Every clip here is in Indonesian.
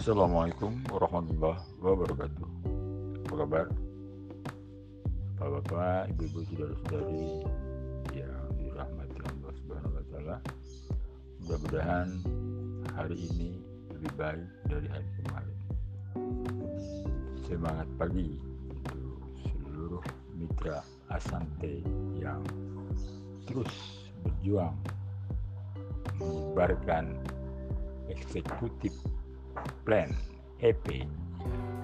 Assalamualaikum warahmatullahi wabarakatuh. Apa kabar? Bapak-bapak, ibu-ibu, saudara-saudari yang dirahmati Allah Subhanahu wa taala. Mudah-mudahan hari ini lebih baik dari hari kemarin. Semangat pagi untuk seluruh mitra Asante yang terus berjuang menyebarkan eksekutif plan EP.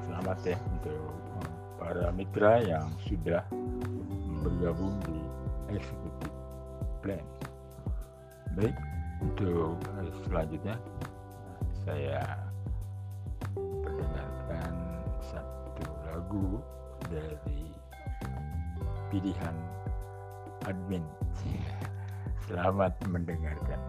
Selamat ya untuk eh, para mitra yang sudah bergabung di eksekutif plan. Baik, untuk selanjutnya saya perdengarkan satu lagu dari pilihan admin. Selamat mendengarkan.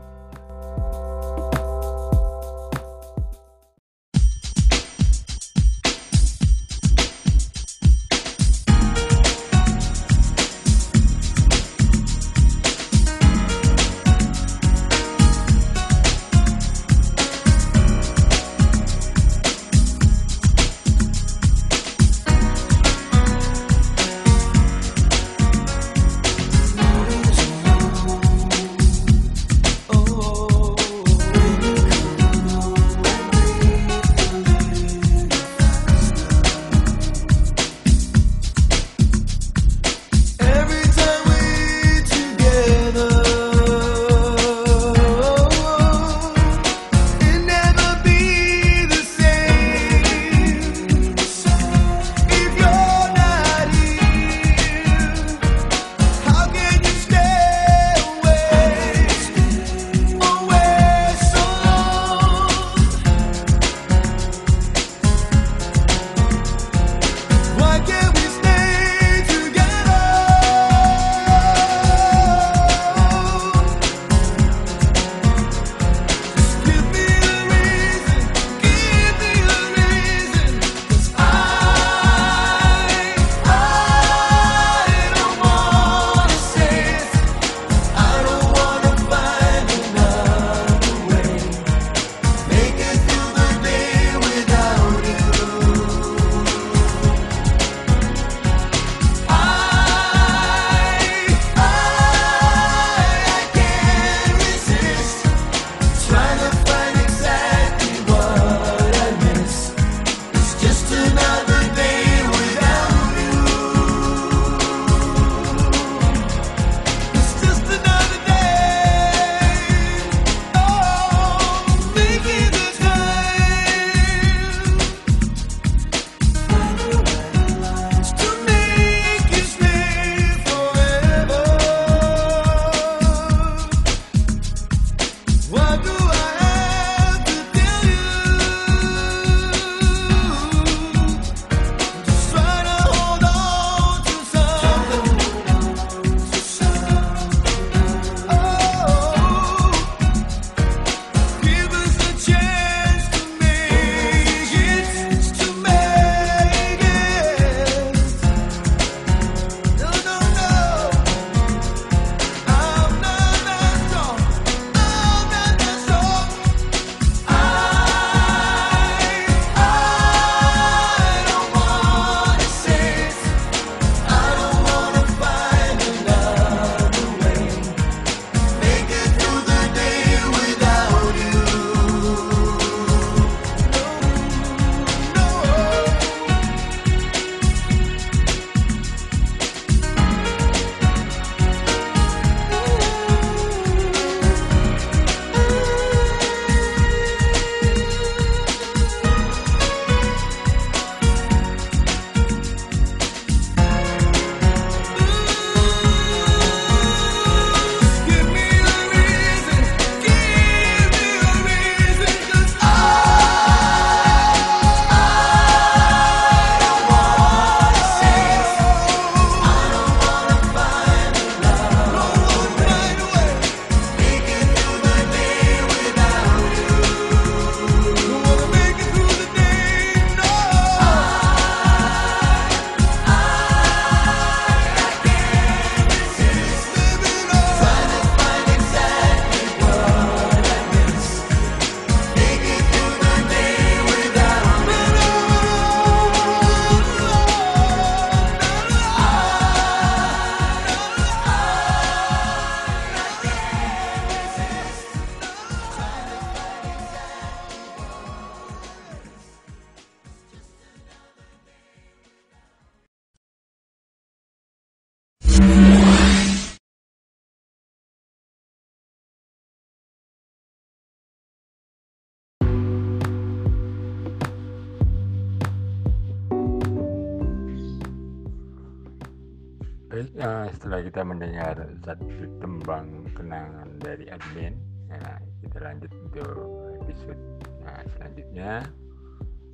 Baik, eh, setelah kita mendengar satu tembang kenangan dari admin, ya, kita lanjut untuk episode nah, selanjutnya,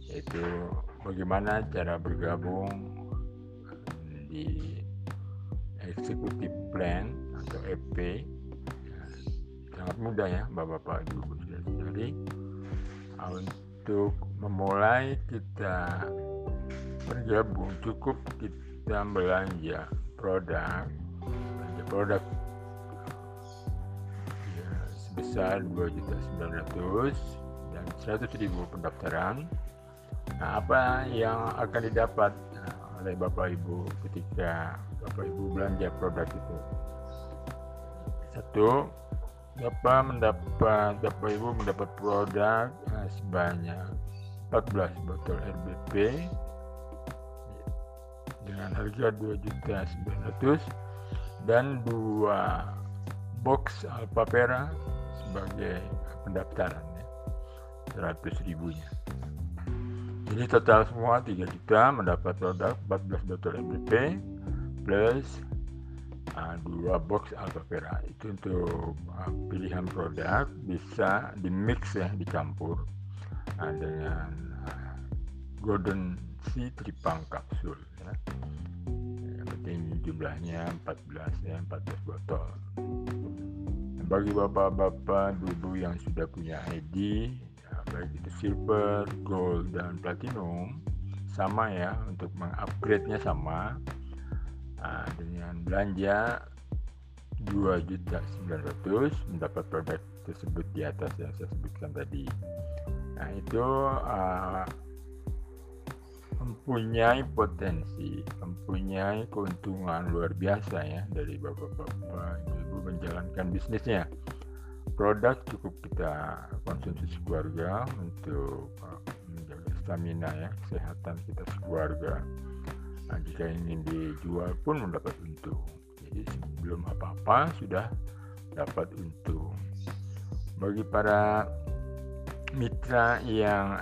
yaitu bagaimana cara bergabung di Executive Plan atau EP. Sangat mudah ya, bapak-bapak, ibu-ibu, saudari. Untuk memulai kita bergabung cukup kita belanja produk. Belanja produk. Ya, sebesar 2.900 dan 100.000 pendaftaran. Nah apa yang akan didapat nah, oleh bapak ibu ketika bapak ibu belanja produk itu? Satu bapak mendapat bapak ibu mendapat produk nah, sebanyak 14 botol RBP dengan harga 2.900 dan dua box Alpapera sebagai pendaftaran ya, 100 ribunya. Jadi total semua 3 juta mendapat produk 14 botol MVP plus uh, dua box Alpapera itu untuk uh, pilihan produk bisa di mix ya dicampur uh, dengan uh, golden sea tripang kapsul ya. Jumlahnya 14 ya 14 botol. Bagi bapak-bapak ibu yang sudah punya ID ya, baik itu silver, gold dan platinum sama ya untuk mengupgrade-nya sama nah, dengan belanja 2.900 mendapat produk tersebut di atas yang saya sebutkan tadi. Nah itu uh, mempunyai potensi, mempunyai keuntungan luar biasa ya dari bapak-bapak, ibu menjalankan bisnisnya. Produk cukup kita konsumsi sekeluarga untuk uh, menjaga stamina ya, kesehatan kita sekeluarga. Nah, jika ingin dijual pun mendapat untung. Jadi sebelum apa-apa sudah dapat untung. Bagi para mitra yang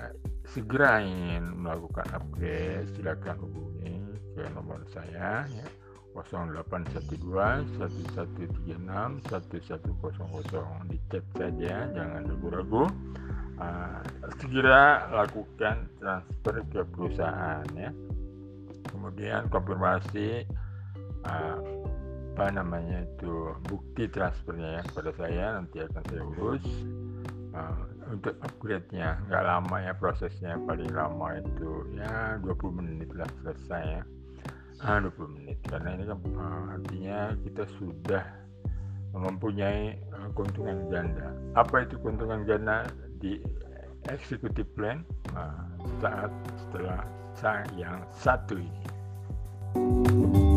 segera ingin melakukan upgrade silakan hubungi ke nomor saya ya. 0812 1136 1100 di chat saja jangan ragu-ragu. Uh, segera lakukan transfer ke perusahaan ya. Kemudian konfirmasi uh, apa namanya itu bukti transfernya ya kepada saya nanti akan saya urus. Uh, untuk upgrade-nya. Nggak lama ya prosesnya paling lama itu ya 20 menit lah selesai ya. Ah 20 menit. Karena ini kan uh, artinya kita sudah mempunyai uh, keuntungan ganda. Apa itu keuntungan ganda? Di executive plan uh, saat setelah yang satu ini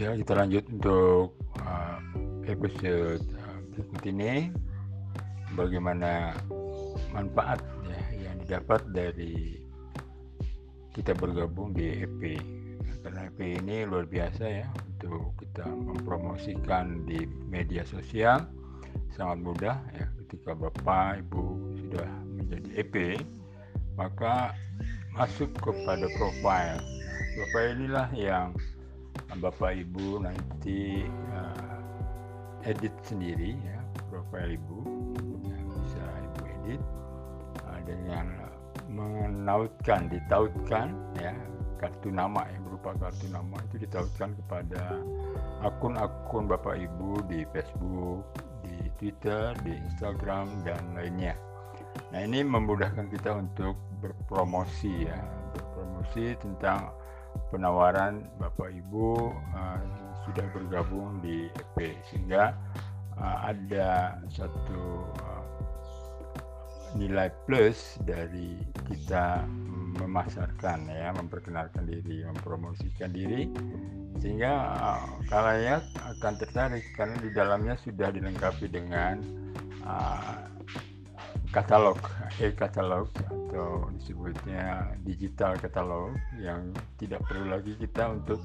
Ya, kita lanjut untuk uh, episode uh, ini bagaimana manfaat ya yang didapat dari kita bergabung di EP. Karena EP ini luar biasa ya untuk kita mempromosikan di media sosial sangat mudah ya ketika Bapak Ibu sudah menjadi EP maka masuk kepada profile. Profile inilah yang Bapak Ibu nanti uh, edit sendiri ya profil Ibu yang bisa Ibu edit uh, dengan menautkan ditautkan ya kartu nama yang berupa kartu nama itu ditautkan kepada akun-akun Bapak Ibu di Facebook, di Twitter, di Instagram dan lainnya. Nah, ini memudahkan kita untuk berpromosi ya, berpromosi tentang penawaran Bapak Ibu uh, sudah bergabung di EP sehingga uh, ada satu uh, nilai plus dari kita memasarkan ya memperkenalkan diri mempromosikan diri. Sehingga uh, akan tertarik karena di dalamnya sudah dilengkapi dengan uh, katalog e-katalog atau disebutnya digital katalog yang tidak perlu lagi kita untuk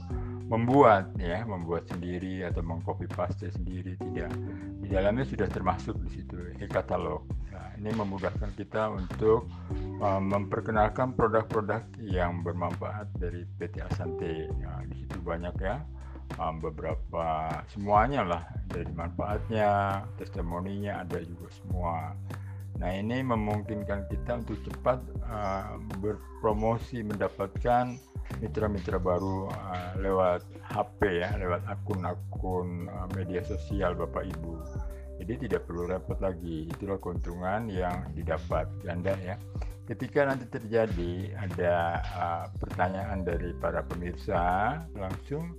membuat ya membuat sendiri atau mengcopy paste sendiri tidak. Di dalamnya sudah termasuk di situ e-katalog nah, ini memudahkan kita untuk uh, memperkenalkan produk-produk yang bermanfaat dari PT Asante. Nah, di situ banyak ya beberapa semuanya lah dari manfaatnya testimoninya ada juga semua Nah ini memungkinkan kita untuk cepat uh, berpromosi mendapatkan mitra-mitra baru uh, lewat HP ya, lewat akun-akun uh, media sosial Bapak Ibu. Jadi tidak perlu repot lagi. Itulah keuntungan yang didapat ganda ya. Ketika nanti terjadi ada uh, pertanyaan dari para pemirsa, langsung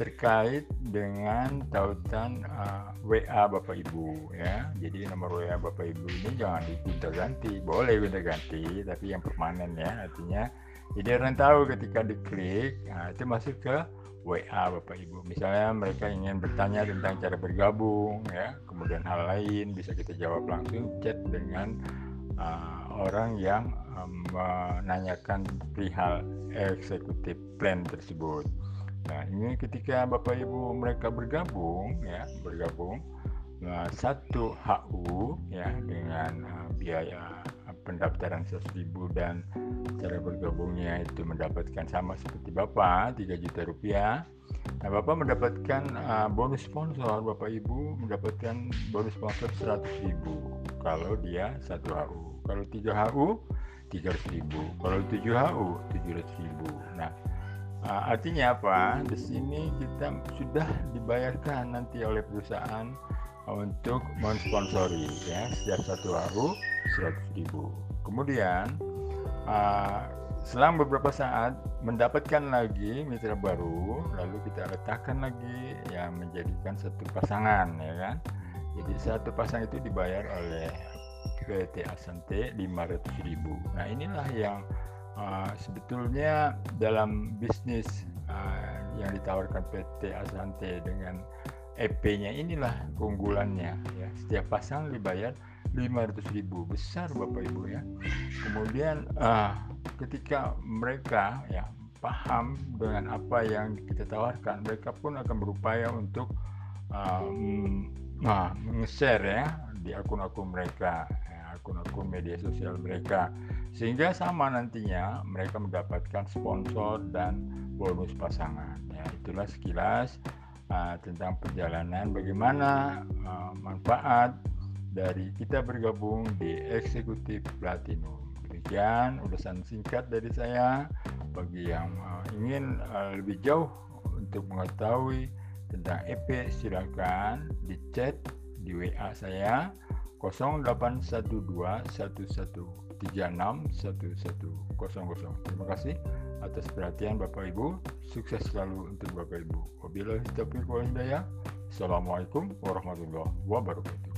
terkait dengan tautan uh, WA Bapak Ibu ya. Jadi nomor WA Bapak Ibu ini jangan diminta ganti, boleh minta ganti tapi yang permanen ya. Artinya jadi orang tahu ketika diklik nah, itu masuk ke WA Bapak Ibu. Misalnya mereka ingin bertanya tentang cara bergabung ya, kemudian hal lain bisa kita jawab langsung chat dengan uh, orang yang um, menanyakan perihal eksekutif plan tersebut. Nah, ini ketika Bapak Ibu mereka bergabung ya, bergabung nah, satu HU ya dengan uh, biaya pendaftaran 100.000 dan cara bergabungnya itu mendapatkan sama seperti Bapak 3 juta rupiah. Nah, Bapak mendapatkan uh, bonus sponsor, Bapak Ibu mendapatkan bonus sponsor 100.000 kalau dia satu HU. Kalau 3 HU 300.000. Kalau 7 HU 700.000. Nah, Uh, artinya apa? Di sini kita sudah dibayarkan nanti oleh perusahaan untuk mensponsori ya setiap satu hari 100 ribu. Kemudian uh, selang beberapa saat mendapatkan lagi mitra baru, lalu kita letakkan lagi yang menjadikan satu pasangan ya kan. Jadi satu pasang itu dibayar oleh PT Asante 500 ribu. Nah inilah yang uh, sebetulnya dalam bisnis uh, yang ditawarkan PT Asante dengan EP-nya inilah keunggulannya ya. Setiap pasang dibayar 500.000 besar Bapak Ibu ya. Kemudian uh, ketika mereka ya paham dengan apa yang kita tawarkan mereka pun akan berupaya untuk uh, nah, share ya di akun-akun mereka akun-akun media sosial mereka. Sehingga sama nantinya mereka mendapatkan sponsor dan bonus pasangan. Ya itulah sekilas uh, tentang perjalanan bagaimana uh, manfaat dari kita bergabung di eksekutif platinum. Demikian ulasan singkat dari saya. Bagi yang uh, ingin uh, lebih jauh untuk mengetahui tentang EP silakan di chat di WA saya 081211361100. Terima kasih atas perhatian Bapak Ibu. Sukses selalu untuk Bapak Ibu. Wabillahi taufiq wal hidayah. Assalamualaikum warahmatullahi wabarakatuh.